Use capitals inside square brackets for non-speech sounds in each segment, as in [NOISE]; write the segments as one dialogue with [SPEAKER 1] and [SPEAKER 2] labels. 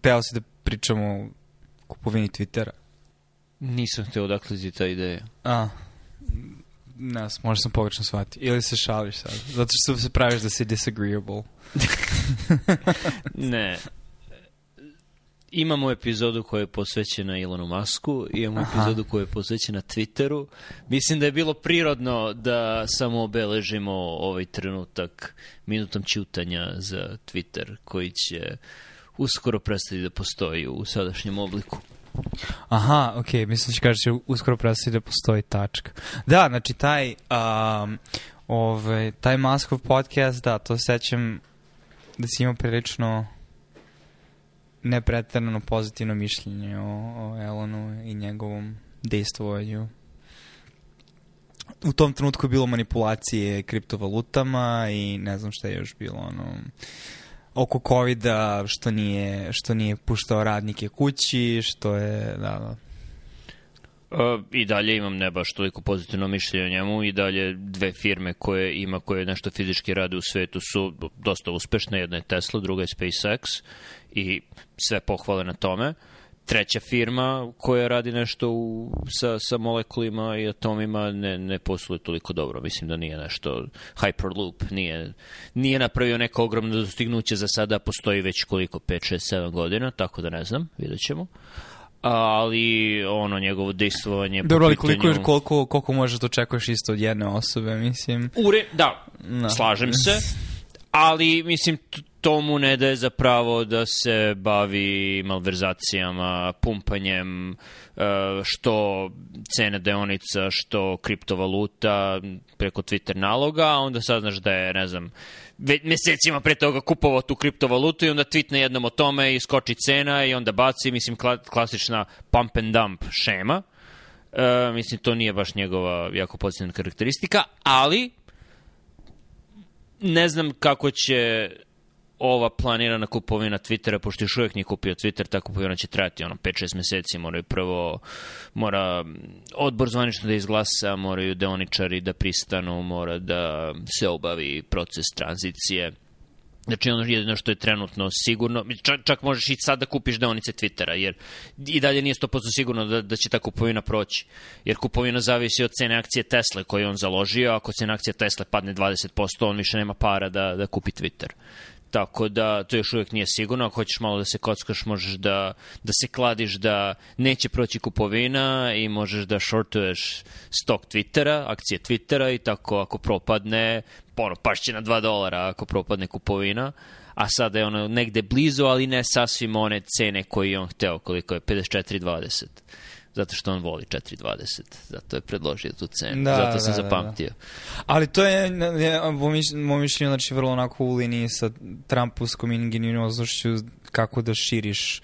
[SPEAKER 1] teo si da pričamo o kupovini Twittera.
[SPEAKER 2] Nisam hteo odakle ti ta ideja.
[SPEAKER 1] A, ne, možda sam pogrešno shvatio. Ili se šališ sad, zato što se praviš da si disagreeable.
[SPEAKER 2] [LAUGHS] ne. Imamo epizodu koja je posvećena Elonu Masku, imamo Aha. epizodu koja je posvećena Twitteru. Mislim da je bilo prirodno da samo obeležimo ovaj trenutak minutom ćutanja za Twitter koji će uh, uskoro prestati da postoji u sadašnjem obliku.
[SPEAKER 1] Aha, ok, mislim da, da će uskoro prestati da postoji tačka. Da, znači taj, um, ove, taj Maskov podcast, da, to sećam da si imao prilično nepretvrano pozitivno mišljenje o, o Elonu i njegovom dejstvovanju. U tom trenutku je bilo manipulacije kriptovalutama i ne znam šta je još bilo, ono oko kovida što nije što nije puštao radnike kući, što je da, da. E,
[SPEAKER 2] I dalje imam ne baš toliko pozitivno mišljenje o njemu i dalje dve firme koje ima koje nešto fizički rade u svetu su dosta uspešne, jedna je Tesla, druga je SpaceX i sve pohvale na tome. Uh, treća firma koja radi nešto u, sa, sa molekulima i atomima ne, ne posluje toliko dobro. Mislim da nije nešto Hyperloop, nije, nije napravio neko ogromno dostignuće za sada, postoji već koliko, 5, 6, 7 godina, tako da ne znam, vidjet ćemo ali ono njegovo dejstvovanje
[SPEAKER 1] Dobro, ali koliko, pitanju... koliko, koliko možeš da očekuješ isto od jedne osobe, mislim.
[SPEAKER 2] Ure, da, no. Da. slažem se, ali mislim to mu ne daje za pravo da se bavi malverzacijama, pumpanjem, e, što cena deonica, što kriptovaluta preko Twitter naloga, a onda saznaš da je, ne znam, mesecima pre toga kupovao tu kriptovalutu i onda tweetne jednom o tome i skoči cena i onda baci, mislim, klasična pump and dump šema. E, mislim, to nije baš njegova jako pozitivna karakteristika, ali ne znam kako će ova planirana kupovina Twittera, pošto još uvijek nije kupio Twitter, ta kupovina će trajati ono 5-6 meseci, moraju prvo, mora odbor zvanično da izglasa, moraju deoničari da pristanu, mora da se obavi proces tranzicije. Znači ono jedino što je trenutno sigurno, čak, čak možeš i sad da kupiš deonice Twittera, jer i dalje nije 100% sigurno da, da će ta kupovina proći. Jer kupovina zavisi od cene akcije Tesla koju on založio, ako cena akcija Tesla padne 20%, on više nema para da, da kupi Twitter tako da to još uvek nije sigurno. Ako hoćeš malo da se kockaš, možeš da, da se kladiš da neće proći kupovina i možeš da shortuješ stok Twittera, akcije Twittera i tako ako propadne, ono, pašće na 2 dolara ako propadne kupovina a sada je ono negde blizu, ali ne sasvim one cene koje je on hteo, koliko je 54.20 zato što on voli 4.20, zato je predložio tu cenu, da, zato sam da, zapamtio.
[SPEAKER 1] Da, da. Ali to je, moj mišljenju, znači vrlo onako u liniji sa Trumpuskom ingeniozošću kako da širiš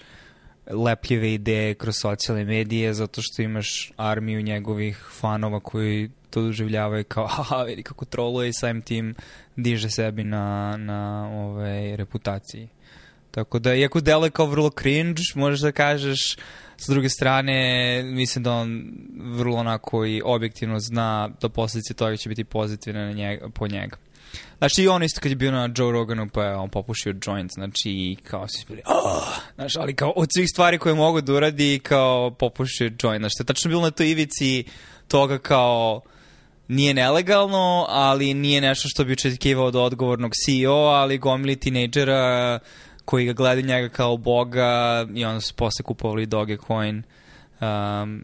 [SPEAKER 1] lepljive ideje kroz socijalne medije zato što imaš armiju njegovih fanova koji to doživljavaju kao [LAUGHS] aha, vidi kako troluje i samim tim diže sebi na, na ove, ovaj, reputaciji. Tako da, iako dele kao vrlo cringe, možeš da kažeš, sa druge strane, mislim da on vrlo onako i objektivno zna da posljedice toga će biti pozitivne na njega, po njega. Znači i on isto kad je bio na Joe Roganu pa je on popušio joint, znači kao se bili, oh! znaš, ali kao od svih stvari koje mogu da uradi kao popušio joint, znači tačno bilo na toj ivici toga kao nije nelegalno, ali nije nešto što bi očekivao od odgovornog CEO, ali gomili tinejdžera koji ga gledaju njega kao boga i onda su posle kupovali Dogecoin. Um,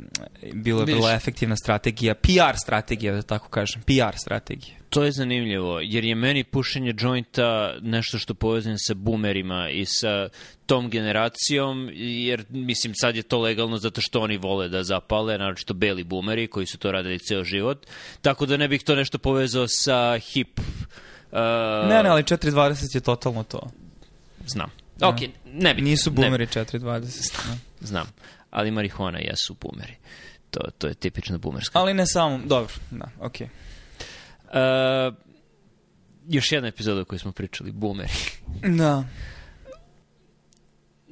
[SPEAKER 1] bila je vrlo efektivna strategija, PR strategija, da tako kažem, PR strategija.
[SPEAKER 2] To je zanimljivo, jer je meni pušenje jointa nešto što povezano sa boomerima i sa tom generacijom, jer mislim sad je to legalno zato što oni vole da zapale, naročito beli boomeri koji su to radili ceo život, tako da ne bih to nešto povezao sa hip. Uh,
[SPEAKER 1] ne, ne, ali 4.20 je totalno to.
[SPEAKER 2] Znam.
[SPEAKER 1] Ok, ne bitno. Nisu boomeri 4.20. Da.
[SPEAKER 2] Znam, ali marihuana jesu boomeri. To, to je tipično boomerska.
[SPEAKER 1] Ali ne samo, dobro, da, ok. Uh,
[SPEAKER 2] još jedna epizoda koju smo pričali, boomeri.
[SPEAKER 1] Da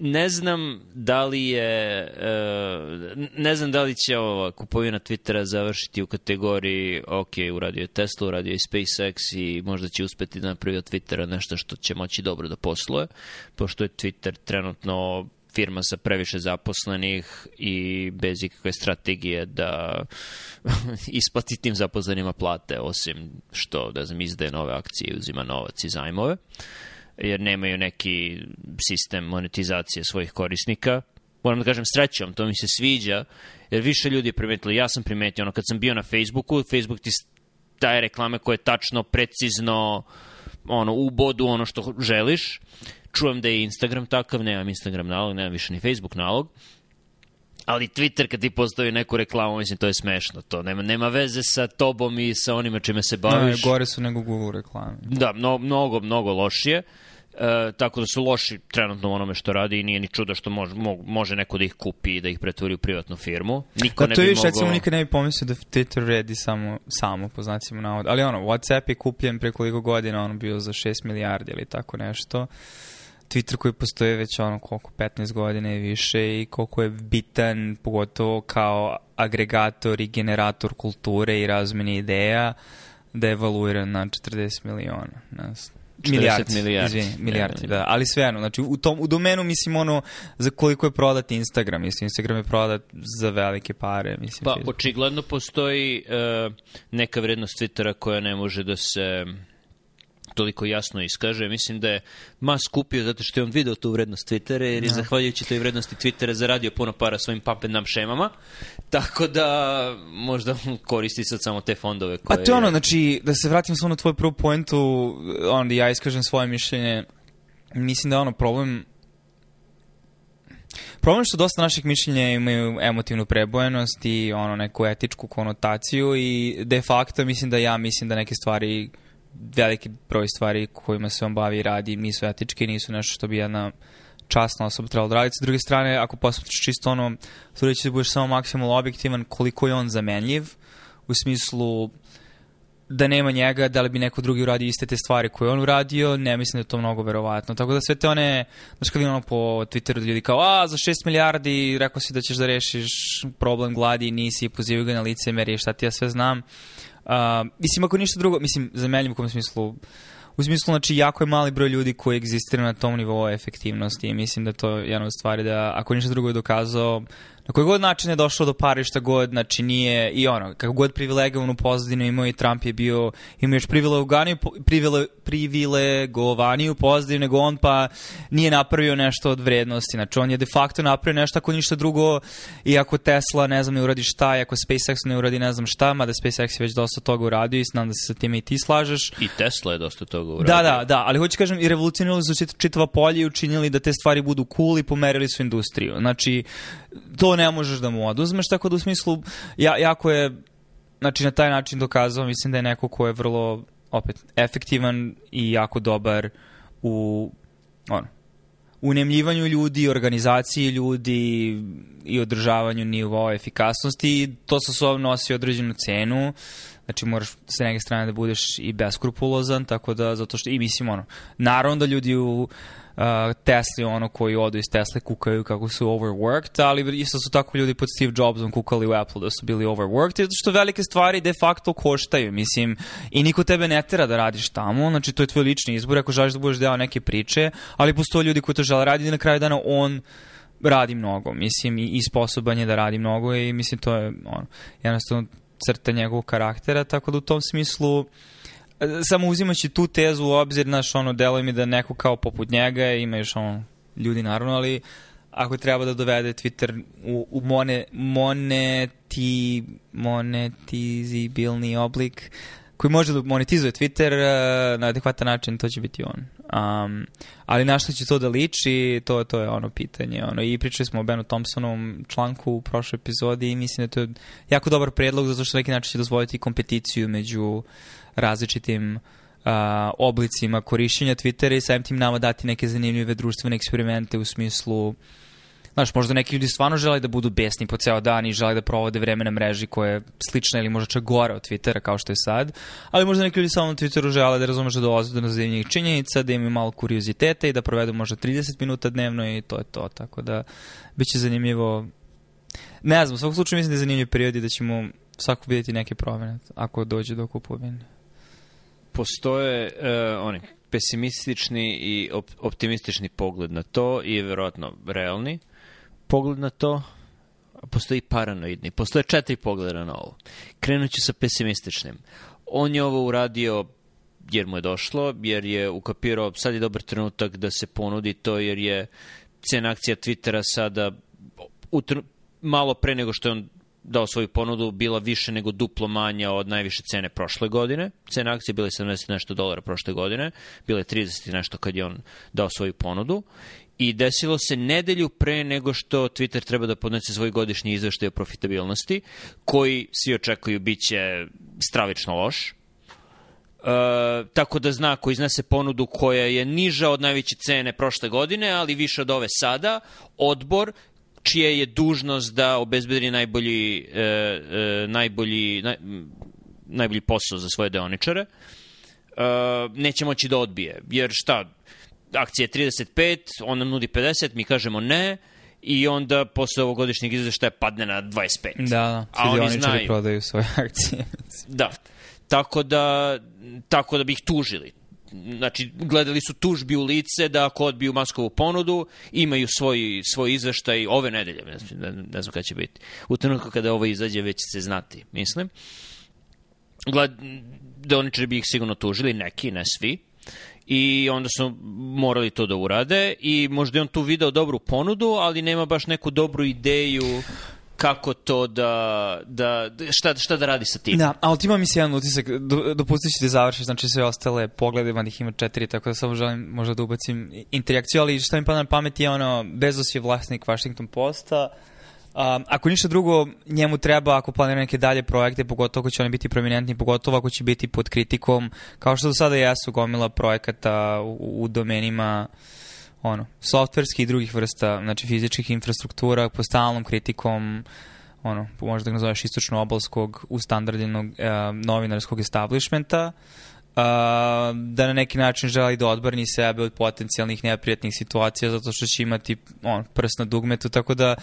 [SPEAKER 2] ne znam da li je e, ne znam da li će ova kupovina Twittera završiti u kategoriji ok, uradio je Tesla, uradio je SpaceX i možda će uspeti da napravi od Twittera nešto što će moći dobro da posluje, pošto je Twitter trenutno firma sa previše zaposlenih i bez ikakve strategije da [LAUGHS] isplati tim zaposlenima plate, osim što, da znam, izdaje nove akcije i uzima novac i zajmove. Uh, jer nemaju neki sistem monetizacije svojih korisnika. Moram da kažem srećom, to mi se sviđa, jer više ljudi je primetilo, Ja sam primetio, ono, kad sam bio na Facebooku, Facebook ti daje reklame koje tačno, precizno, ono, u bodu ono što želiš. Čujem da je Instagram takav, nemam Instagram nalog, nemam više ni Facebook nalog. Uh, ali Twitter kad ti postavi neku reklamu, mislim, to je smešno. To nema, nema veze sa tobom i sa onima čime se baviš. No,
[SPEAKER 1] gore su nego Google reklame.
[SPEAKER 2] Da, no, mnogo, mnogo lošije. E, tako da su loši trenutno u onome što radi i nije ni čudo što može, može neko da ih kupi i da ih pretvori u privatnu firmu.
[SPEAKER 1] Niko da, ne to ne bi viš, mogao... nikad ne bi pomislio da Twitter redi samo, samo po znacima navoda. Ali ono, WhatsApp je kupljen pre koliko godina, ono bio za 6 milijardi ili tako nešto. Twitter koji postoji već ono koliko 15 godina i više i koliko je bitan pogotovo kao agregator i generator kulture i razmene ideja da je evaluiran na 40 miliona. Ne znam.
[SPEAKER 2] Milijard, Izvini,
[SPEAKER 1] milijard, da. Ali svejedno, znači u tom u domenu mislim ono za koliko je prodat Instagram, mislim Instagram je prodat za velike pare, mislim.
[SPEAKER 2] Pa očigledno postoji uh, neka vrednost Twittera koja ne može da se toliko jasno iskaže. Mislim da je Musk kupio zato što je on video tu vrednost Twittera, jer je no. Da. zahvaljujući toj vrednosti Twittera zaradio puno para svojim pump and šemama, tako da možda koristi sad samo te fondove.
[SPEAKER 1] Koje... A pa to je ono, znači, da se vratim samo na tvoju prvu poentu, onda ja iskažem svoje mišljenje. Mislim da je ono problem Problem što dosta naših mišljenja imaju emotivnu prebojenost i ono neku etičku konotaciju i de facto mislim da ja mislim da neke stvari veliki broj stvari kojima se on bavi i radi nisu etički, nisu nešto što bi jedna časna osoba trebala da radi. S druge strane, ako posmetiš čisto ono, trudeći da budeš samo maksimalno objektivan koliko je on zamenljiv, u smislu da nema njega, da li bi neko drugi uradio iste te stvari koje on uradio, ne mislim da je to mnogo verovatno. Tako da sve te one, znaš kad ono po Twitteru da ljudi kao, a za 6 milijardi rekao si da ćeš da rešiš problem gladi, nisi, pozivaju ga na lice, meri, šta ti ja sve znam. Um, mislim, ako ništa drugo, mislim, zamenljiv u kom smislu, u smislu, znači, jako je mali broj ljudi koji egzistira na tom nivou efektivnosti i mislim da to je jedna od stvari da, ako ništa drugo je dokazao, na koji god način je došlo do pare, šta god, znači nije, i ono, kako god privilegovanu pozadinu imao i Trump je bio, imao još privilegovaniju, privile, privilegovaniju pozadinu nego on, pa nije napravio nešto od vrednosti, znači on je de facto napravio nešto ako ništa drugo, i ako Tesla, ne znam, ne uradi šta, i ako SpaceX ne uradi ne znam šta, mada SpaceX je već dosta toga uradio i znam da se sa time i ti slažeš.
[SPEAKER 2] I Tesla je dosta toga da, uradio.
[SPEAKER 1] Da, da, da, ali hoću kažem, i revolucionirali su čitava polje i učinili da te stvari budu cool i pomerili su industriju. Znači, to ne možeš da mu oduzmeš, tako da u smislu, ja, jako je znači na taj način dokazao, mislim da je neko ko je vrlo opet efektivan i jako dobar u ono, unemljivanju ljudi, organizaciji ljudi i održavanju nivoa efikasnosti i to sa sobom nosi određenu cenu. Znači moraš sa neke strane da budeš i beskrupulozan, tako da zato što i mislim ono, naravno da ljudi u uh, uh, Tesli ono koji odu iz Tesle kukaju kako su overworked, ali isto su tako ljudi pod Steve Jobsom kukali u Apple da su bili overworked, zato što velike stvari de facto koštaju, mislim, i niko tebe ne tera da radiš tamo, znači to je tvoj lični izbor ako želiš da budeš deo neke priče, ali postoje ljudi koji to žele raditi na kraju dana on radi mnogo, mislim, i, i sposoban je da radi mnogo i mislim to je ono, jednostavno crta njegovog karaktera, tako da u tom smislu uh, samo uzimaći tu tezu u obzir, naš ono, delo mi da neko kao poput njega ima još ono, ljudi naravno, ali ako treba da dovede Twitter u, u mone, moneti, monetizibilni oblik, uh, koji može da monetizuje Twitter e, na adekvatan način, to će biti on. Um, ali na što će to da liči, to, to je ono pitanje. Ono. I pričali smo o Benu Thompsonom članku u prošloj epizodi i mislim da to je jako dobar predlog zato što neki način će dozvoliti kompeticiju među različitim uh, oblicima korišćenja Twittera i samim tim nama dati neke zanimljive društvene eksperimente u smislu uh, Znaš, možda neki ljudi stvarno žele da budu besni po ceo dan i žele da provode vreme na mreži koja je slična ili možda čak gore od Twittera kao što je sad, ali možda neki ljudi samo na Twitteru žele da razumeš da dolaze do nazivnijih činjenica, da imaju malo kurioziteta i da provedu možda 30 minuta dnevno i to je to, tako da bit će zanimljivo. Ne znam, u svakom slučaju mislim da je zanimljiv period i da ćemo svako vidjeti neke promene ako dođe do kupovine.
[SPEAKER 2] Postoje uh, oni pesimistični i op optimistični pogled na to i verovatno realni. Uh, pogled na to, a postoji paranoidni. Postoje četiri pogleda na ovo. Krenuću sa pesimističnim. On je ovo uradio jer mu je došlo, jer je ukapirao, sad je dobar trenutak da se ponudi to, jer je cena akcija Twittera sada u, malo pre nego što je on dao svoju ponudu bila više nego duplo manja od najviše cene prošle godine. Cena akcije bila je 70 nešto dolara prošle godine, bila je 30 nešto kad je on dao svoju ponudu i desilo se nedelju pre nego što Twitter treba da podnese svoj godišnji izveštaj o profitabilnosti, koji svi očekuju biće stravično loš. E, tako da zna ko iznese ponudu koja je niža od najveće cene prošle godine, ali više od ove sada, odbor čija je dužnost da obezbedi najbolji, e, e, najbolji, naj, najbolji posao za svoje deoničare, e, neće moći da odbije. Jer šta, akcija je 35, ona nudi 50, mi kažemo ne, i onda posle ovogodišnjeg izveštaja padne na
[SPEAKER 1] 25. Da, da. A oni znaju. prodaju svoje [LAUGHS] akcije.
[SPEAKER 2] da. Tako da, tako da bi ih tužili znači, gledali su tužbi u lice da ako odbiju Maskovu ponudu, imaju svoj, svoj izveštaj ove nedelje, ne, ne znam kada će biti. U trenutku kada ovo izađe već će se znati, mislim. Gled, deoničari bi ih sigurno tužili, neki, ne svi, i onda su morali to da urade i možda je on tu video dobru ponudu, ali nema baš neku dobru ideju kako to da, da, da šta, šta da radi sa tim.
[SPEAKER 1] Da, ali
[SPEAKER 2] ti
[SPEAKER 1] mi se jedan utisak, do, dopustit ću ti da završiš, znači sve ostale poglede, man ih ima četiri, tako da samo želim možda da ubacim interakciju, ali šta mi pada na pamet je ono, Bezos je vlasnik Washington Posta, Um, ako ništa drugo, njemu treba ako planira neke dalje projekte, pogotovo ako će oni biti prominentni, pogotovo ako će biti pod kritikom, kao što do sada jesu gomila projekata u, u domenima uh, ono, softverski i drugih vrsta, znači fizičkih infrastruktura, po stalnom kritikom ono, možda ga nazoveš istočno-obalskog ustandardljenog e, novinarskog establishmenta, a, e, da na neki način želi da odbrani sebe od potencijalnih neprijatnih situacija zato što će imati on, prst na dugmetu, tako da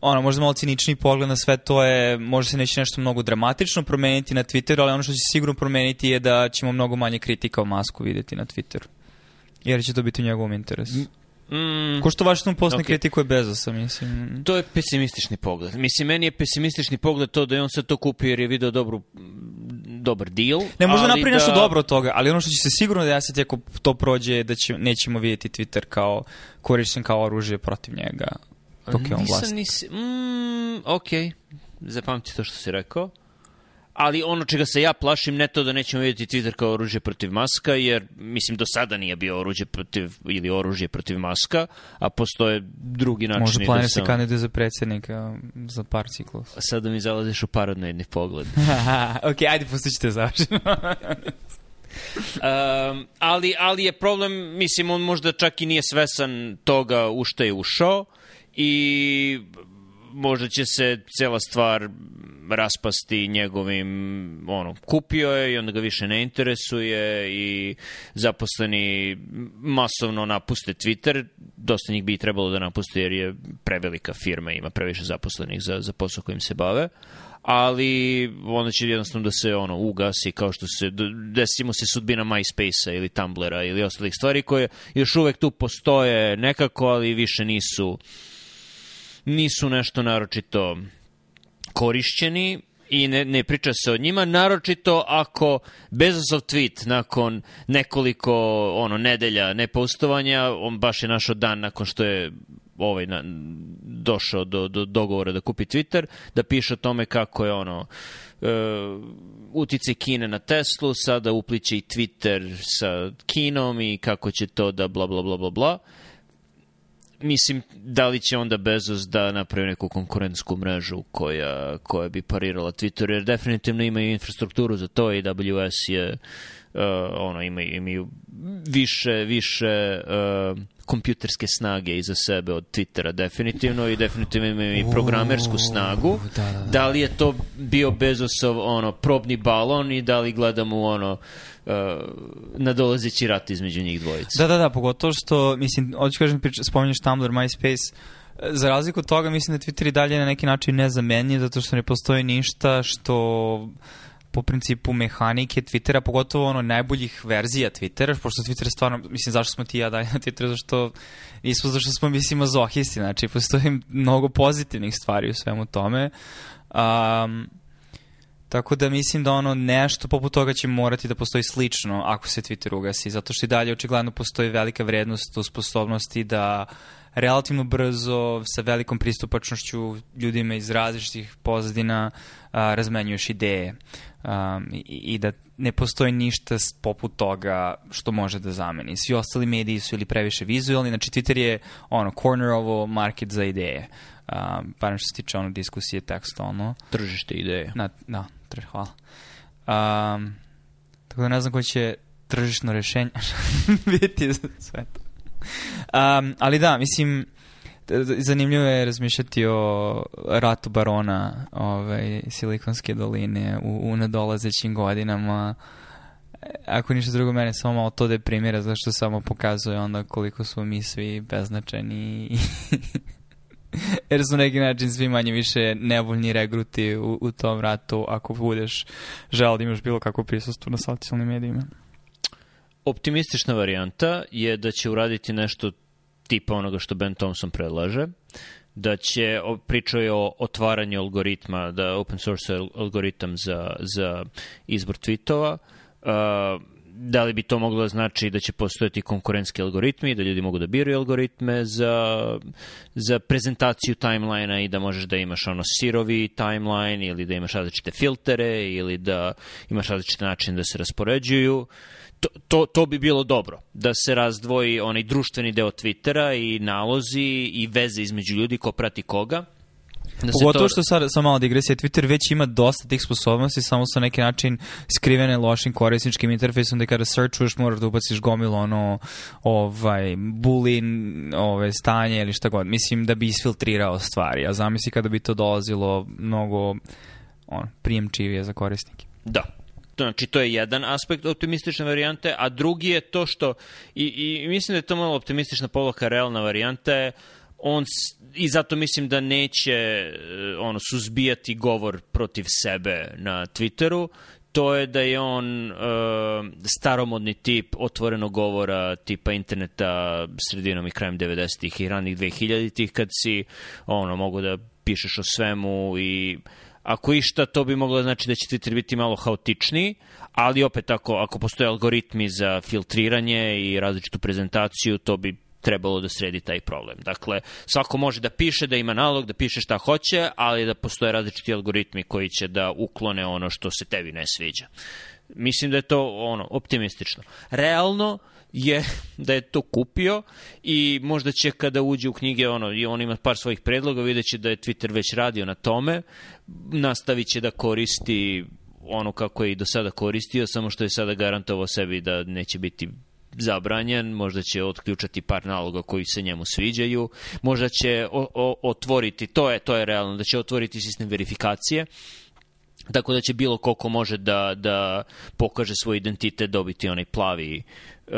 [SPEAKER 1] ono, možda malo cinični pogled na sve to je, možda se neće nešto mnogo dramatično promeniti na Twitteru, ali ono što će sigurno promeniti je da ćemo mnogo manje kritika o masku videti na Twitteru. Jer će to biti u njegovom interesu. Mm, Ko što Washington Post okay. ne kritikuje Bezosa, mislim.
[SPEAKER 2] To je pesimistični pogled. Mislim, meni je pesimistični pogled to da je on sad to kupio jer je video dobru, dobar deal.
[SPEAKER 1] Ne, možda napravi da... nešto dobro od toga, ali ono što će se sigurno desiti ako to prođe da će, nećemo vidjeti Twitter kao korišten kao oružje protiv njega dok je on vlast. Nisam, nisam,
[SPEAKER 2] mm, ok, zapamti to što si rekao ali ono čega se ja plašim ne to da nećemo vidjeti Twitter kao oružje protiv maska, jer mislim do sada nije bio oružje protiv ili oružje protiv maska, a postoje drugi način.
[SPEAKER 1] Možda da planira da sam... se kandiduje za predsednika um, za par ciklus.
[SPEAKER 2] A sada
[SPEAKER 1] da
[SPEAKER 2] mi zalaziš u paranoidni pogled.
[SPEAKER 1] [LAUGHS] ok, ajde postoćite završeno. [LAUGHS] um,
[SPEAKER 2] ali, ali je problem, mislim, on možda čak i nije svesan toga u što je ušao i možda će se cela stvar raspasti njegovim, ono, kupio je i onda ga više ne interesuje i zaposleni masovno napuste Twitter, dosta njih bi i trebalo da napuste jer je prevelika firma, ima previše zaposlenih za, za posao kojim se bave, ali onda će jednostavno da se ono ugasi kao što se desimo se sudbina MySpace-a ili Tumblr-a ili ostalih stvari koje još uvek tu postoje nekako, ali više nisu uh, nisu nešto naročito korišćeni i ne, ne priča se o njima, naročito ako Bezosov tweet nakon nekoliko ono nedelja nepostovanja, on baš je našao dan nakon što je ovaj na, došao do, do dogovora da kupi Twitter, da piše o tome kako je ono e, utice Kine na Teslu, sada upliće i Twitter sa Kinom i kako će to da bla bla bla bla bla mislim, da li će onda Bezos da napravi neku konkurentsku mrežu koja, koja bi parirala Twitter, jer definitivno imaju infrastrukturu za to i AWS je uh, uh, ono imaju, imaju više više uh, kompjuterske snage iza sebe od Twittera definitivno i definitivno imaju i programersku snagu. Da, da, da. da li je to bio Bezosov ono probni balon i da li gledamo ono uh, nadolazeći rat između njih dvojice.
[SPEAKER 1] Da, da, da, pogotovo što mislim, hoću kažem, spominješ Tumblr, MySpace, za razliku od toga mislim da Twitter i dalje na neki način nezamenljiv zato što ne postoji ništa što uh, po principu mehanike Twittera, pogotovo ono najboljih verzija Twittera, pošto Twitter stvarno, mislim, zašto smo ti i ja dalje na Twitteru, zašto nismo, zašto smo, mislim, azohisti, znači, postoji mnogo pozitivnih stvari u svemu tome. Um, Tako da mislim da ono nešto poput toga će morati da postoji slično ako se Twitter ugasi, zato što i dalje očigledno postoji velika vrednost u sposobnosti da relativno brzo, sa velikom pristupačnošću ljudima iz različitih pozadina a, razmenjuješ ideje um, i, i da ne postoji ništa poput toga što može da zameni. Svi ostali mediji su ili previše vizualni, znači Twitter je ono, corner ovo market za ideje. Um, barem što se tiče ono diskusije tekstualno.
[SPEAKER 2] Tržište ideje. Na,
[SPEAKER 1] da, tr, hvala. Um, tako da ne znam koji će tržišno rešenje [LAUGHS] biti za sve to. Um, ali da, mislim, zanimljivo je razmišljati o ratu barona ovaj, Silikonske doline u, u nadolazećim godinama. Ako ništa drugo, mene samo malo to deprimira, zašto samo pokazuje onda koliko smo mi svi beznačeni [LAUGHS] jer su na neki način svi manje više nevoljni regruti u, u tom ratu ako budeš želao da imaš bilo kako prisustvo na socijalnim medijima.
[SPEAKER 2] Optimistična varijanta je da će uraditi nešto tipa onoga što Ben Thompson predlaže, da će, pričao je o otvaranju algoritma, da open source algoritam za, za izbor tweetova, uh, da li bi to moglo da znači da će postojati konkurentski algoritmi, da ljudi mogu da biraju algoritme za, za prezentaciju timeline i da možeš da imaš ono sirovi timeline ili da imaš različite filtere ili da imaš različite načine da se raspoređuju. Uh, to, to, bi bilo dobro, da se razdvoji onaj društveni deo Twittera i nalozi i veze između ljudi ko prati koga.
[SPEAKER 1] Da Pogotovo to... što sad, sam malo digresija, Twitter već ima dosta tih sposobnosti, samo sa neki način skrivene lošim korisničkim interfejsom, da kada searchuješ moraš da ubaciš gomilo ono, ovaj, bulin, ovaj, stanje ili šta god. Mislim da bi isfiltrirao stvari, a zamisli kada bi to dolazilo mnogo ono, prijemčivije za korisnike.
[SPEAKER 2] Da, Znači, to je jedan aspekt optimistične varijante, a drugi je to što, i, i mislim da je to malo optimistična povlaka realna varijanta je, on, i zato mislim da neće e, ono, suzbijati govor protiv sebe na Twitteru, to je da je on uh, staromodni tip otvorenog govora tipa interneta sredinom i krajem 90-ih i ranih 2000-ih kad si ono mogu da pišeš o svemu i Ako išta, to bi moglo znači da će Twitter biti malo haotičniji, ali opet ako, ako postoje algoritmi za filtriranje i različitu prezentaciju, to bi trebalo da sredi taj problem. Dakle, svako može da piše, da ima nalog, da piše šta hoće, ali da postoje različiti algoritmi koji će da uklone ono što se tebi ne sviđa. Mislim da je to ono optimistično. Realno, uh, je da je to kupio i možda će kada uđe u knjige ono, i on ima par svojih predloga, vidjet će da je Twitter već radio na tome, nastavit će da koristi ono kako je i do sada koristio, samo što je sada garantovao sebi da neće biti zabranjen, možda će otključati par naloga koji se njemu sviđaju, možda će o, o, otvoriti, to je, to je realno, da će otvoriti sistem verifikacije, Tako da će bilo koliko može da, da pokaže svoj identitet dobiti onaj plavi uh,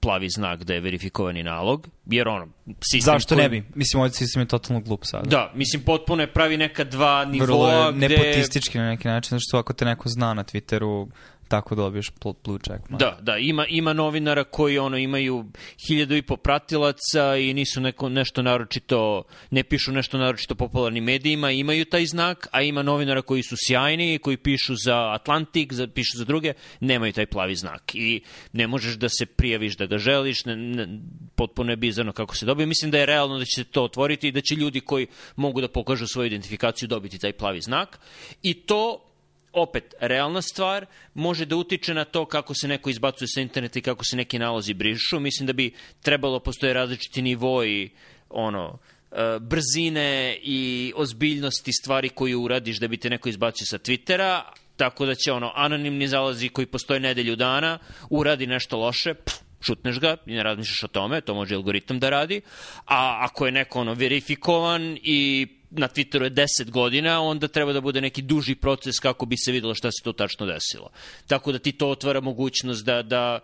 [SPEAKER 2] plavi znak da je verifikovani nalog, jer ono,
[SPEAKER 1] sistem Zašto koji... ne bi? Mislim, ovaj sistem je totalno glup sada.
[SPEAKER 2] Da, mislim, potpuno je pravi neka dva nivoa Vrlo je
[SPEAKER 1] gde... nepotistički na neki način, zašto ako te neko zna na Twitteru, tako dobiješ blue check mark.
[SPEAKER 2] Da, da, ima, ima novinara koji ono imaju hiljadu i po pratilaca i nisu neko, nešto naročito, ne pišu nešto naročito popularnim medijima, imaju taj znak, a ima novinara koji su sjajni, koji pišu za Atlantik, za, pišu za druge, nemaju taj plavi znak i ne možeš da se prijaviš da ga želiš, ne, ne, potpuno je bizarno kako se dobije. Mislim da je realno da će se to otvoriti i da će ljudi koji mogu da pokažu svoju identifikaciju dobiti taj plavi znak i to opet, realna stvar, može da utiče na to kako se neko izbacuje sa interneta i kako se neki nalozi brišu. Mislim da bi trebalo postoje različiti nivoji ono, e, brzine i ozbiljnosti stvari koju uradiš da bi te neko izbacio sa Twittera, tako da će ono anonimni zalazi koji postoje nedelju dana, uradi nešto loše, pff, šutneš ga i ne razmišljaš o tome, to može algoritam da radi, a ako je neko ono verifikovan i na Twitteru je 10 godina, onda treba da bude neki duži proces kako bi se videlo šta se to tačno desilo. Tako da ti to otvara mogućnost da, da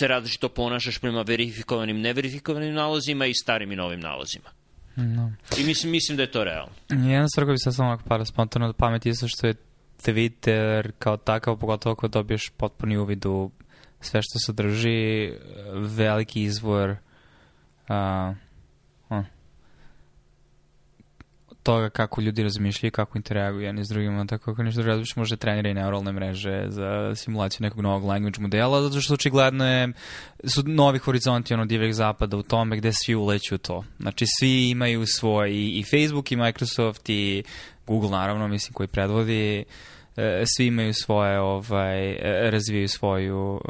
[SPEAKER 2] se različito ponašaš prema verifikovanim, neverifikovanim nalozima i starim i novim nalozima. No. Da. I mislim, mislim da je to realno.
[SPEAKER 1] Jedna stvar koja bi sad samo ovako para spontano od pameti isto što je Twitter kao takav, pogotovo ako dobiješ potpuni uvid u sve što sadrži, veliki izvor uh, on, toga kako ljudi razmišljaju, kako interaguju jedni s drugima, tako ako nešto razmišljaš, može trenira i neuralne mreže za simulaciju nekog novog language modela, zato što očigledno je, su novi horizonti ono divljeg zapada u tome gde svi uleću u to. Znači, svi imaju svoj i, i Facebook, i Microsoft, i Google, naravno, mislim, koji predvodi, e, svi imaju svoje ovaj e, razvijaju svoju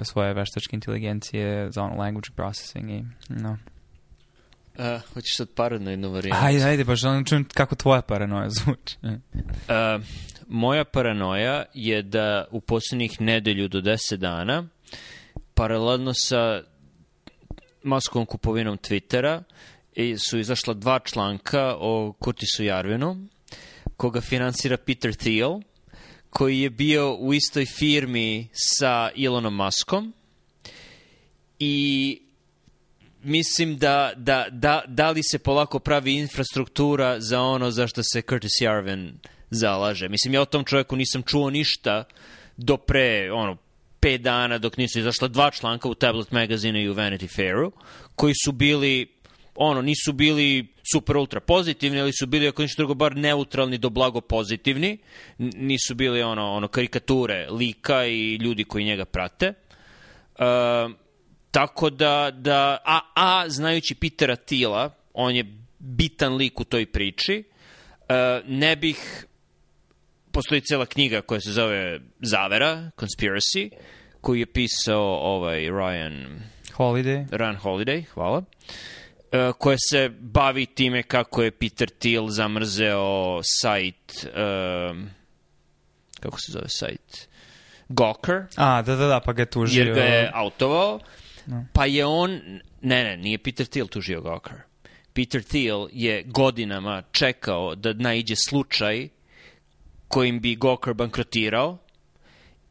[SPEAKER 1] e, svoje veštačke inteligencije za ono language processing i no
[SPEAKER 2] Uh, hoćeš sad paranoidnu varijantu?
[SPEAKER 1] Ajde, ajde, baš želim da čujem kako tvoja paranoja zvuči. uh,
[SPEAKER 2] moja paranoja je da u poslednjih nedelju do deset dana, paralelno sa maskom kupovinom Twittera, su izašla dva članka o Kurtisu Jarvinu, koga finansira Peter Thiel, koji je bio u istoj firmi sa Elonom Muskom i mislim da, da, da, da li se polako pravi infrastruktura za ono za što se Curtis Jarvin zalaže. Mislim, ja o tom čovjeku nisam čuo ništa do pre, ono, pet dana dok nisu izašla dva članka u Tablet magazine i u Vanity Fairu, koji su bili ono, nisu bili super ultra pozitivni, ali su bili, ako ništa drugo, bar neutralni do blago pozitivni. N nisu bili, ono, ono karikature lika i ljudi koji njega prate. Uh, Tako da, da a, a znajući Pitera Tila, on je bitan lik u toj priči, e, ne bih, postoji cela knjiga koja se zove Zavera, Conspiracy, koju je pisao ovaj Ryan... Holiday. Ryan Holiday, hvala. E, koja se bavi time kako je Peter Thiel zamrzeo sajt... Um, kako se zove sajt? Gawker.
[SPEAKER 1] A, da, da, da, pa ga je tužio.
[SPEAKER 2] Jer ga je autovao. No. Pa je on, ne, ne, nije Peter Thiel tužio Gawker. Peter Thiel je godinama čekao da naiđe slučaj kojim bi Gawker bankrotirao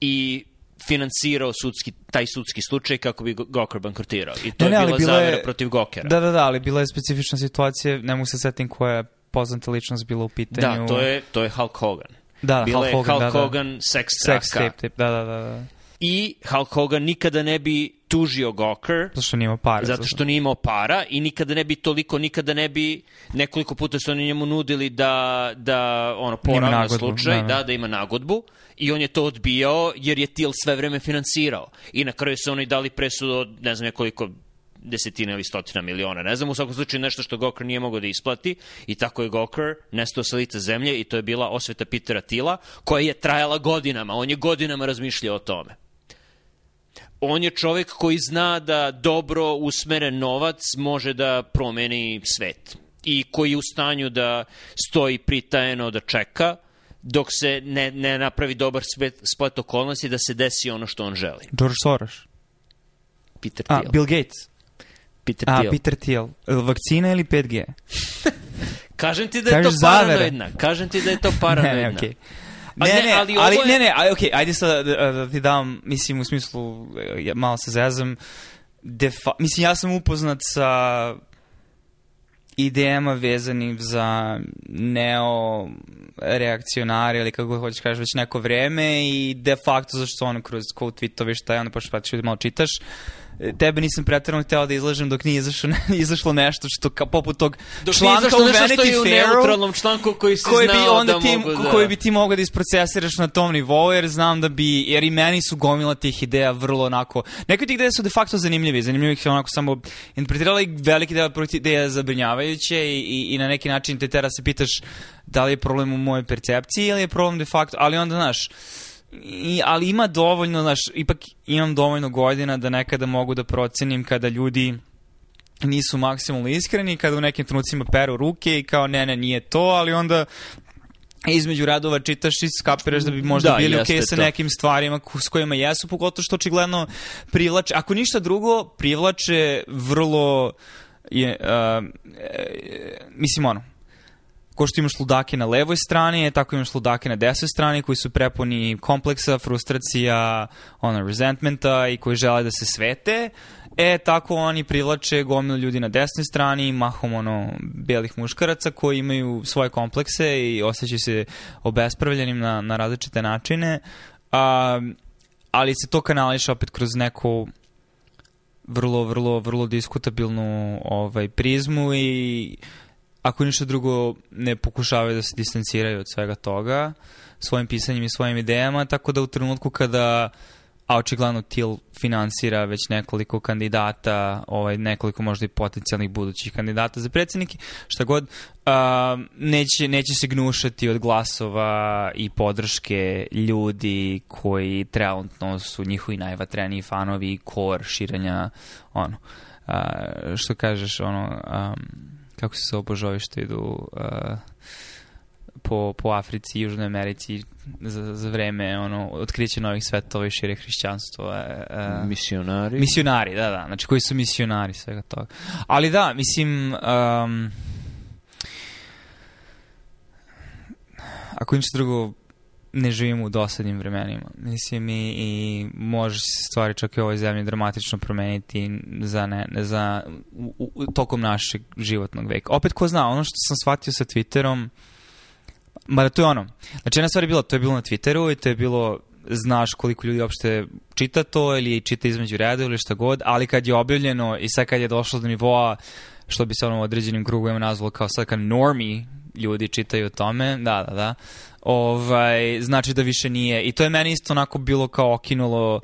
[SPEAKER 2] i finansirao sudski, taj sudski slučaj kako bi Goker bankrotirao. I to ne, ne, je bila bila zavera je, protiv Gokera.
[SPEAKER 1] Da, da, da, ali bila je specifična situacija, ne mogu se setim koja je poznata ličnost bila u pitanju.
[SPEAKER 2] Da, to je, to je Hulk Hogan. Da, da bila Hulk Hogan, Hulk da, da. Hogan da. sex, sex tip, da, da, da, da. I Hulk Hogan nikada ne bi tužio Goker Zato što nije
[SPEAKER 1] imao para.
[SPEAKER 2] Zato što nije imao para i nikada ne bi toliko, nikada ne bi nekoliko puta su oni njemu nudili da, da ono, poravna slučaj, da, da. da, ima nagodbu i on je to odbijao jer je Til sve vreme finansirao. I na kraju su oni dali presud od, ne znam nekoliko desetina ili stotina miliona. Ne znam, u svakom slučaju nešto što Goker nije mogao da isplati i tako je Goker nestao sa lica zemlje i to je bila osveta Pitera Tila koja je trajala godinama. On je godinama razmišljao o tome on je čovek koji zna da dobro usmeren novac može da promeni svet i koji je u stanju da stoji pritajeno da čeka dok se ne, ne napravi dobar splet, splet okolnosti da se desi ono što on želi.
[SPEAKER 1] George Soros.
[SPEAKER 2] Peter Thiel. A,
[SPEAKER 1] Bill Gates.
[SPEAKER 2] Peter Thiel. A,
[SPEAKER 1] Peter Thiel. E, vakcina ili 5G? [LAUGHS]
[SPEAKER 2] Kažem ti da je Kažeš to paranoidna. Zavere. Kažem ti da je to [LAUGHS] paranoidna. ne,
[SPEAKER 1] okay. Ne, ne, ali, ali je... ne, ne, aj, okay, ajde sad da, da, da ti dam, mislim, u smislu, ja malo se zezam, defa, mislim, ja sam upoznat sa idejama vezanim za neo reakcionare ili kako hoćeš kažeš već neko vreme i de facto zašto ono kroz cool tweetove šta je onda pošto pa da malo čitaš uh, E, tebe nisam pretrano hteo da izlažem dok nije izašlo, [LAUGHS] izašlo nešto što kao poput tog dok članka u Vanity
[SPEAKER 2] Fairu
[SPEAKER 1] članku koji si koji bi da onda
[SPEAKER 2] da ti, mogu da... koji
[SPEAKER 1] bi ti mogao da isprocesiraš na tom nivou jer znam da bi jer i meni su gomila tih ideja vrlo onako neke tih ideja su de facto zanimljivi, zanimljive ih onako samo interpretirala i veliki deo ideja zabrinjavajuće i, i, i na neki način te tera se pitaš da li je problem u mojoj percepciji ili je problem de facto ali onda znaš I, ali ima dovoljno, znaš, ipak imam dovoljno godina da nekada mogu da procenim kada ljudi nisu maksimalno iskreni, kada u nekim trenucima peru ruke i kao ne, ne, nije to, ali onda između radova čitaš i skapiraš da bi možda da, bili okej okay sa nekim stvarima s kojima jesu, pogotovo što očigledno privlače, ako ništa drugo, privlače vrlo je, uh, e, mislim ono, ko što imaš ludake na levoj strani, tako imaš ludake na desnoj strani koji su prepuni kompleksa, frustracija, ono, resentmenta i koji žele da se svete. E, tako oni privlače gomilu ljudi na desnoj strani, mahom ono, belih muškaraca koji imaju svoje komplekse i osjećaju se obespravljenim na, na različite načine. A, ali se to kanališe opet kroz neku vrlo, vrlo, vrlo diskutabilnu ovaj, prizmu i ako ništa drugo ne pokušavaju da se distanciraju od svega toga svojim pisanjem i svojim idejama, tako da u trenutku kada a očigledno TIL finansira već nekoliko kandidata, ovaj, nekoliko možda i potencijalnih budućih kandidata za predsednike, šta god, a, neće, neće se gnušati od glasova i podrške ljudi koji trenutno su njihovi najvatreniji fanovi i kor širenja, ono, a, što kažeš, ono, um, kako se se što idu uh, po, po Africi Južnoj Americi za, za vreme ono, otkriće novih svetova i šire hrišćanstvo. Uh,
[SPEAKER 2] misionari?
[SPEAKER 1] Misionari, da, da. Znači, koji su misionari svega toga. Ali da, mislim... Um, ako im drugo ne živimo u dosadnim vremenima. Mislim i, i može se stvari čak i u ovoj zemlji dramatično promeniti za ne, za, u, u, tokom našeg životnog veka. Opet ko zna, ono što sam shvatio sa Twitterom, mada to je ono, znači jedna stvar je bila, to je bilo na Twitteru i to je bilo znaš koliko ljudi uopšte čita to ili čita između reda ili šta god, ali kad je objavljeno i sad kad je došlo do nivoa što bi se ono određenim krugovima nazvalo kao sad kad normi ljudi čitaju o tome, da, da, da, ovaj, znači da više nije. I to je meni isto onako bilo kao okinulo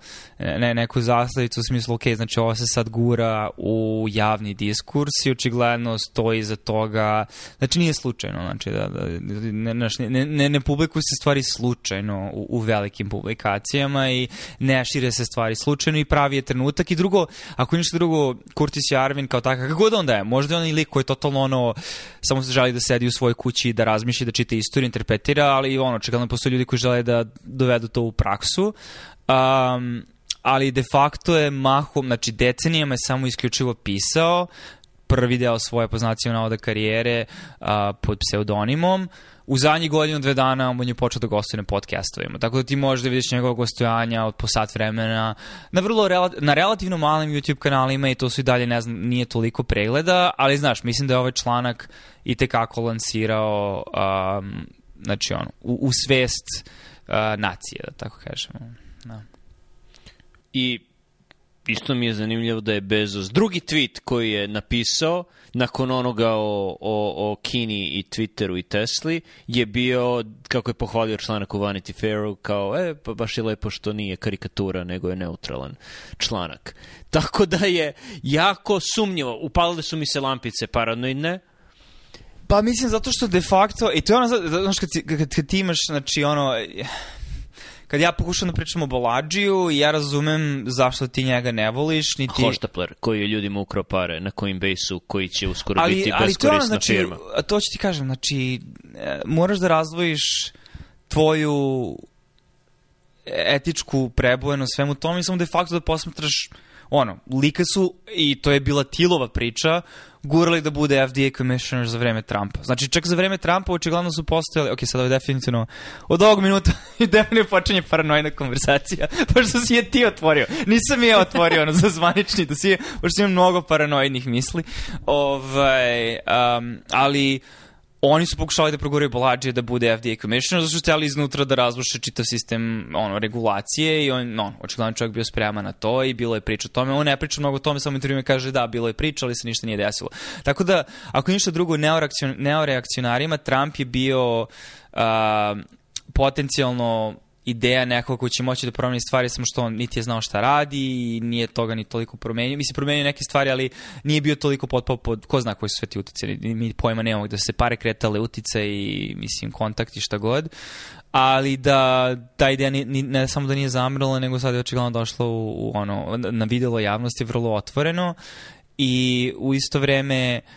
[SPEAKER 1] ne, neku zastavicu u smislu, ok, znači ovo se sad gura u javni diskurs i očigledno stoji za toga, znači nije slučajno, znači da, da ne, ne, ne, ne publikuju se stvari slučajno u, u velikim publikacijama i ne šire se stvari slučajno i pravi je trenutak i drugo, ako ništa drugo, Curtis i Arvin kao takav, kako god onda je, možda je on i lik koji je totalno ono, samo se želi da sedi u svojoj kući i da razmišlja, da čita istoriju, interpretira, ali ono, očigledno postoje ljudi koji žele da dovedu to u praksu. Um, ali de facto je mahom, znači decenijama je samo isključivo pisao prvi deo svoje poznacije navoda karijere a, pod pseudonimom, u zadnjih godinu, dve dana on je počeo da gostuje na podcastovima. Tako da ti možeš da vidiš njegova gostojanja od po sat vremena na, vrlo na relativno malim YouTube kanalima i to su i dalje, ne znam, nije toliko pregleda, ali znaš, mislim da je ovaj članak i tekako lansirao um, znači ono, u, u svest uh, nacije, da tako kažemo. Da.
[SPEAKER 2] I isto mi je zanimljivo da je Bezos drugi tweet koji je napisao nakon onoga o, o, o Kini i Twitteru i Tesli je bio kako je pohvalio članak u Vanity Fairu kao e pa baš je lepo što nije karikatura nego je neutralan članak. Tako da je jako sumnjivo. Upalile su mi se lampice paranoidne.
[SPEAKER 1] Pa mislim zato što de facto i to je ono znaš kad, kad, kad ti imaš znači ono kad ja pokušam da pričam o Boladžiju, ja razumem zašto ti njega ne voliš, niti...
[SPEAKER 2] Hoštapler, koji je ljudima ukrao pare na Coinbase-u, koji će uskoro ali, biti ali beskorisna ono, znači, firma.
[SPEAKER 1] To ću ti kažem, znači, e, moraš da razvojiš tvoju etičku prebojenost svemu tome i samo de facto da posmatraš ono, lika su, i to je bila Tilova priča, gurali da bude FDA commissioner za vreme Trumpa. Znači, čak za vreme Trumpa očigledno su postojali, ok, sad ovo je definitivno, od ovog minuta [LAUGHS] i definitivno počinje paranojna konverzacija, [LAUGHS] pošto si je ti otvorio. Nisam je otvorio, ono, za zvanični dosije, pošto imam mnogo paranojnih misli. Ovaj, um, ali oni su pokušali da proguraju Bolađe da bude FDA commissioner, zato su htjeli iznutra da razruše čitav sistem ono, regulacije i on, no, očigledno čovjek bio spreman na to i bilo je priča o tome. On ne priča mnogo o tome, samo intervju me kaže da, bilo je priča, ali se ništa nije desilo. Tako da, ako ništa drugo, neoreakcion, neoreakcionarima Trump je bio uh, potencijalno ideja nekog ko će moći da promeni stvari, samo što on niti je znao šta radi i nije toga ni toliko promenio. Mislim, promenio neke stvari, ali nije bio toliko potpao pod, ko zna koji su sve ti utice, mi pojma nemamo da se pare kretale utice i, mislim, kontakt i šta god. Ali da ta ideja ni, ni, ne samo da nije zamrla, nego sad je očigledno došla u, u ono, na videlo javnosti vrlo otvoreno i u isto vreme uh,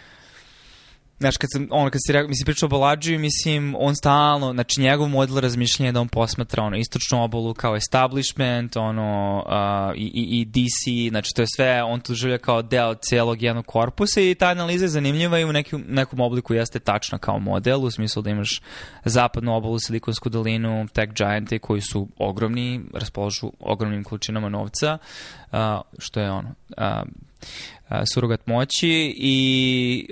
[SPEAKER 1] Znaš, kad sam, ono, kad si rekao, mislim, pričao o Baladžiju, mislim, on stalno, znači, njegov model razmišljenja je da on posmatra, ono, istočnu obolu kao establishment, ono, uh, i, i, DC, znači, to je sve, on tu življa kao deo celog jednog korpusa i ta analiza je zanimljiva i u nekim, nekom obliku jeste tačna kao model, u smislu da imaš zapadnu obolu, silikonsku dolinu, tech giante koji su ogromni, raspoložu ogromnim količinama novca, uh, što je, ono, uh, surogat moći i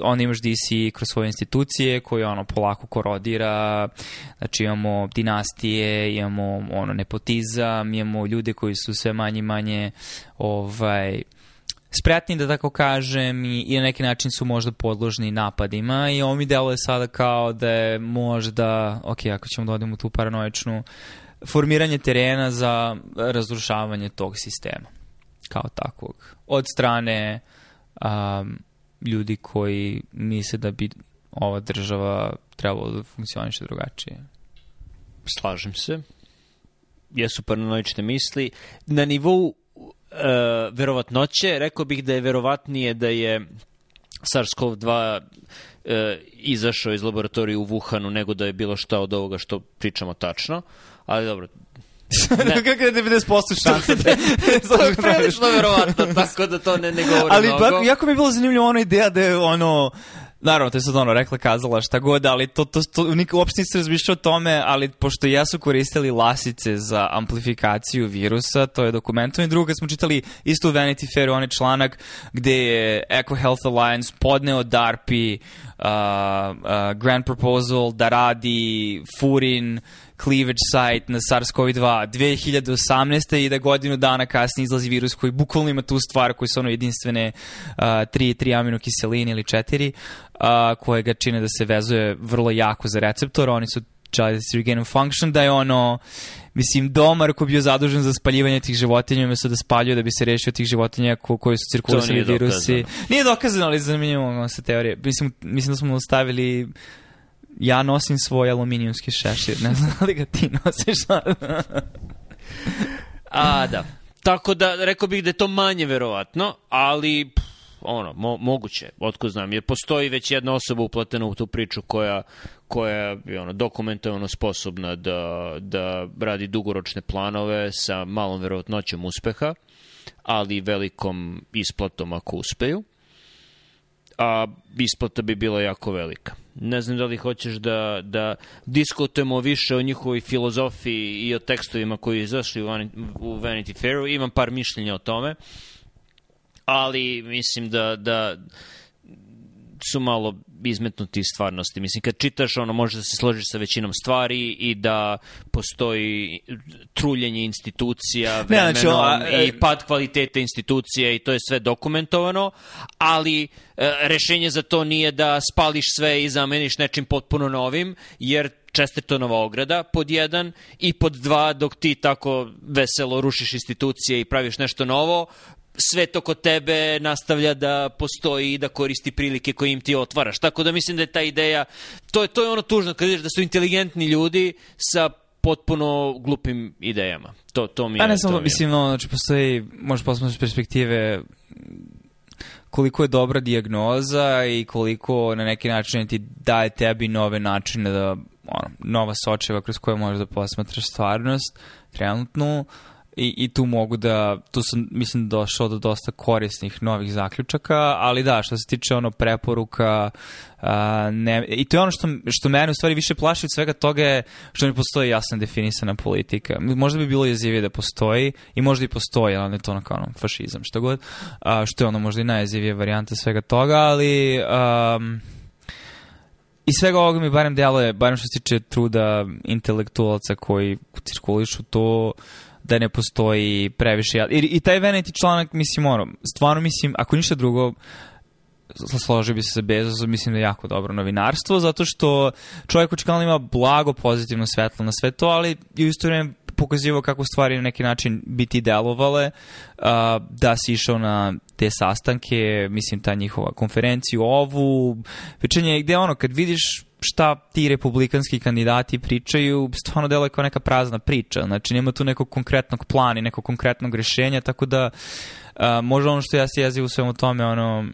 [SPEAKER 1] onda imaš DC kroz svoje institucije koje ono polako korodira, znači imamo dinastije, imamo ono nepotizam, imamo ljude koji su sve manje manje ovaj, spretni, da tako kažem, i, i na neki način su možda podložni napadima i ovo mi deluje sada kao da je možda, ok, ako ćemo da odemo tu paranoičnu, formiranje terena za razrušavanje tog sistema kao takvog. Od strane um, ljudi koji misle da bi ova država trebalo da funkcioniše drugačije.
[SPEAKER 2] Slažem se. Jesu paranoične misli. Na nivou e, verovatnoće, rekao bih da je verovatnije da je SARS-CoV-2 e, izašao iz laboratorije u Wuhanu nego da je bilo šta od ovoga što pričamo tačno. Ali dobro,
[SPEAKER 1] ne. Da. [LAUGHS] Kako je 90%
[SPEAKER 2] šansa? da, je [LAUGHS] da
[SPEAKER 1] da,
[SPEAKER 2] [LAUGHS] prilično verovatno, tako da to ne, ne govori
[SPEAKER 1] Ali mnogo. Ali jako mi je bilo zanimljivo ona ideja da je ono... Naravno, to je sad ono, rekla, kazala, šta god, ali to, to, to nik, uopšte nisam razmišljao o tome, ali pošto ja su koristili lasice za amplifikaciju virusa, to je dokumentovano. I drugo, kad smo čitali isto u Vanity Fair, onaj članak gde je Eco Health Alliance podneo DARPI, uh, uh, Grand Proposal, da radi, Furin cleavage site na SARS-CoV-2 2018. i da godinu dana kasnije izlazi virus koji bukvalno ima tu stvar koji su ono jedinstvene a, tri, tri aminokiseline ili četiri a, koje ga čine da se vezuje vrlo jako za receptor. Oni su Child's Regain Function, da je ono, mislim, domar koji je bio zadužen za spaljivanje tih životinja, umesto da spaljuje da bi se rešio tih životinja ko, koji su cirkulisali virusi. Dokazano. Nije dokazano, ali zanimljivo ono, sa teorije. Mislim, mislim da smo ostavili ja nosim svoj aluminijumski šešir, ne znam da li ga ti nosiš. A,
[SPEAKER 2] da. Tako da, rekao bih da je to manje verovatno, ali ono, mo moguće, otko znam, jer postoji već jedna osoba uplatena u tu priču koja, koja je ono, dokumentovano sposobna da, da radi dugoročne planove sa malom verovatnoćem uspeha, ali velikom isplatom ako uspeju a isplata bi bila jako velika. Ne znam da li hoćeš da, da diskutujemo više o njihovoj filozofiji i o tekstovima koji izašli u, u Vanity Fairu. Imam par mišljenja o tome, ali mislim da, da su malo izmetnuti iz stvarnosti. Mislim, kad čitaš, ono, možeš da se složiš sa većinom stvari i da postoji truljenje institucija vremenom ne, znači, o, i e, pad kvalitete institucija i to je sve dokumentovano, ali e, rešenje za to nije da spališ sve i zameniš nečim potpuno novim, jer nova ograda, pod jedan, i pod dva, dok ti tako veselo rušiš institucije i praviš nešto novo, sve to kod tebe nastavlja da postoji i da koristi prilike koje im ti otvaraš. Tako da mislim da je ta ideja, to je, to je ono tužno kad vidiš da su inteligentni ljudi sa potpuno glupim idejama. To, to mi je... Pa
[SPEAKER 1] ne samo, mislim, no, znači, postoji, možeš posmatraš perspektive koliko je dobra dijagnoza i koliko na neki način ti daje tebi nove načine da, ono, nova sočeva kroz koje možeš da posmatraš stvarnost, trenutnu, uh, i, i tu mogu da, tu sam mislim došao do dosta korisnih novih zaključaka, ali da, što se tiče ono preporuka, a, ne, i to je ono što, što mene u stvari više plaši od svega toga je što ne postoji jasna definisana politika. Možda bi bilo jezivije da postoji i možda i postoji, ali ne to ono kao ono, fašizam, što god, a, što je ono možda i najjezivije varijanta svega toga, ali... Um, i svega ovoga mi barem deluje, barem što se tiče truda intelektualca koji cirkulišu to, uh, da ne postoji previše jad. I, i taj Vanity članak, mislim, ono, stvarno mislim, ako ništa drugo, složio bi se sa Bezosom, mislim da je jako dobro novinarstvo, zato što čovjek očekavno ima blago pozitivno svetlo na sve to, ali i u isto vreme pokazivao kako stvari na neki način biti delovale, da si išao na te sastanke, mislim ta njihova konferenciju, ovu, večanje, gde ono, kad vidiš šta ti republikanski kandidati pričaju stvarno deluje kao neka prazna priča. Znači, nema tu nekog konkretnog plana i nekog konkretnog rješenja, tako da a, možda ono što ja se jezi u svemu tome, ono,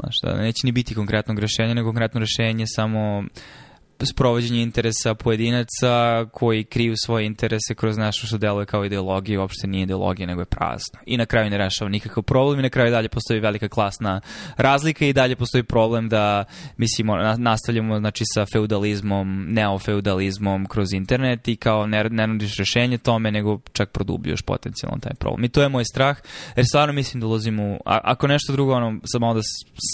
[SPEAKER 1] znaš da neće ni biti konkretnog rješenja, nego konkretno rješenje samo sprovođenje interesa pojedinaca koji kriju svoje interese kroz nešto što deluje kao ideologija, uopšte nije ideologija nego je prazno. I na kraju ne rešava nikakav problem i na kraju dalje postoji velika klasna razlika i dalje postoji problem da mislimo, nastavljamo znači, sa feudalizmom, neofeudalizmom kroz internet i kao ne, ne nudiš rešenje tome nego čak produbljuš potencijalno taj problem. I to je moj strah jer stvarno mislim da ulazimo, ako nešto drugo ono, samo da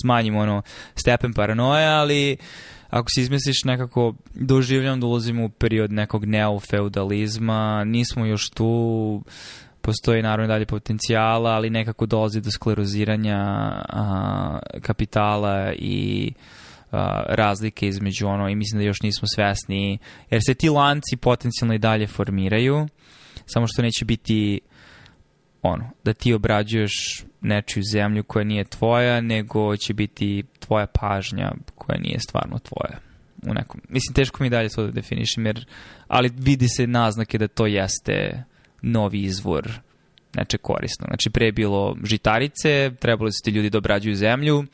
[SPEAKER 1] smanjimo ono, stepen paranoja, ali ako se izmisliš nekako, doživljam da ulazimo u period nekog neofeudalizma, nismo još tu, postoji naravno dalje potencijala, ali nekako dolazi do skleroziranja a, kapitala i a, razlike između ono i mislim da još nismo svesni, jer se ti lanci potencijalno i dalje formiraju, samo što neće biti ono, da ti obrađuješ nečiju zemlju koja nije tvoja, nego će biti tvoja pažnja koja nije stvarno tvoja. U nekom, mislim, teško mi dalje to da definišem, jer, ali vidi se naznake da to jeste novi izvor neče korisno. Znači, pre je bilo žitarice, trebali su ti ljudi da obrađuju zemlju,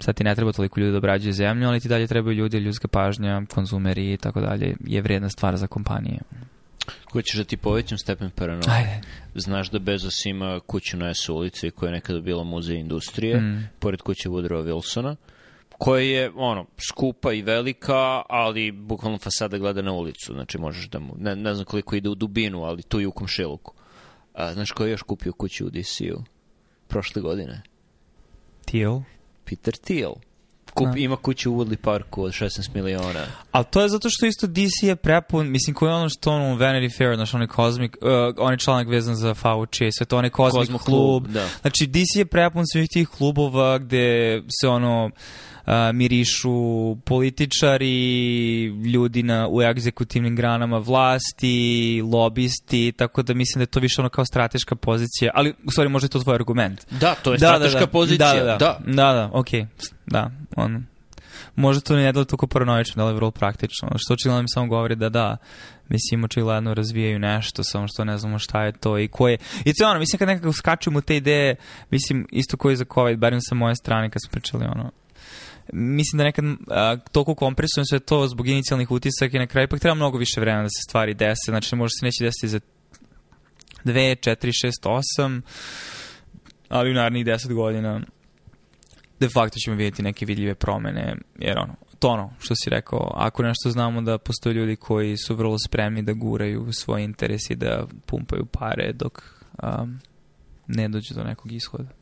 [SPEAKER 1] sad ti ne treba toliko ljudi da obrađuju zemlju, ali ti dalje trebaju ljudi, ljudska pažnja, konzumeri i tako dalje, je vredna stvar za kompanije.
[SPEAKER 2] Ko ćeš da ti povećam stepen paranoje? Ajde. Znaš da Bezos ima kuću na S ulici koja je nekada bila muzej industrije, mm. pored kuće Woodrowa Wilsona, koja je ono, skupa i velika, ali bukvalno fasada gleda na ulicu. Znači možeš da mu, ne, ne znam koliko ide u dubinu, ali tu i u komšiluku. A, znaš ko je još kupio kuću u DC-u? Prošle godine.
[SPEAKER 1] Thiel?
[SPEAKER 2] Peter Thiel kup, da. ima kuću u Woodley Parku od 16 miliona.
[SPEAKER 1] Ali to je zato što isto DC je prepun, mislim, koji je ono što ono Vanity Fair, znaš, onaj kozmik, uh, onaj članak vezan za Fauci, sve to, onaj Cosmic, Cosmo klub. klub da. Znači, DC je prepun svih tih klubova gde se ono a, mirišu političari, ljudi na, u egzekutivnim granama vlasti, lobisti, tako da mislim da je to više ono kao strateška pozicija, ali u stvari možda je to tvoj argument.
[SPEAKER 2] Da, to je da, da strateška
[SPEAKER 1] da, da,
[SPEAKER 2] pozicija. Da,
[SPEAKER 1] da, da. Da, da, da okej. Okay. Da, ono. Možda to ne da toliko paranoično, da je vrlo praktično. Što očigledno mi samo govori da da, mislim, očigledno razvijaju nešto, samo što ne znamo šta je to i ko je. I to je ono, mislim, kad nekako skačemo u te ideje, mislim, isto koji za COVID, barim sa moje strane kad smo pričali, ono, mislim da nekad a, toliko kompresujem sve to zbog inicijalnih utisaka i na kraju ipak treba mnogo više vremena da se stvari dese, znači može se neće desiti za 2, 4, 6, 8, ali u narednih 10 godina de facto ćemo vidjeti neke vidljive promene, jer ono, to ono što si rekao, ako nešto znamo da postoje ljudi koji su vrlo spremni da guraju svoje interesi, da pumpaju pare dok um, ne dođe do nekog ishoda.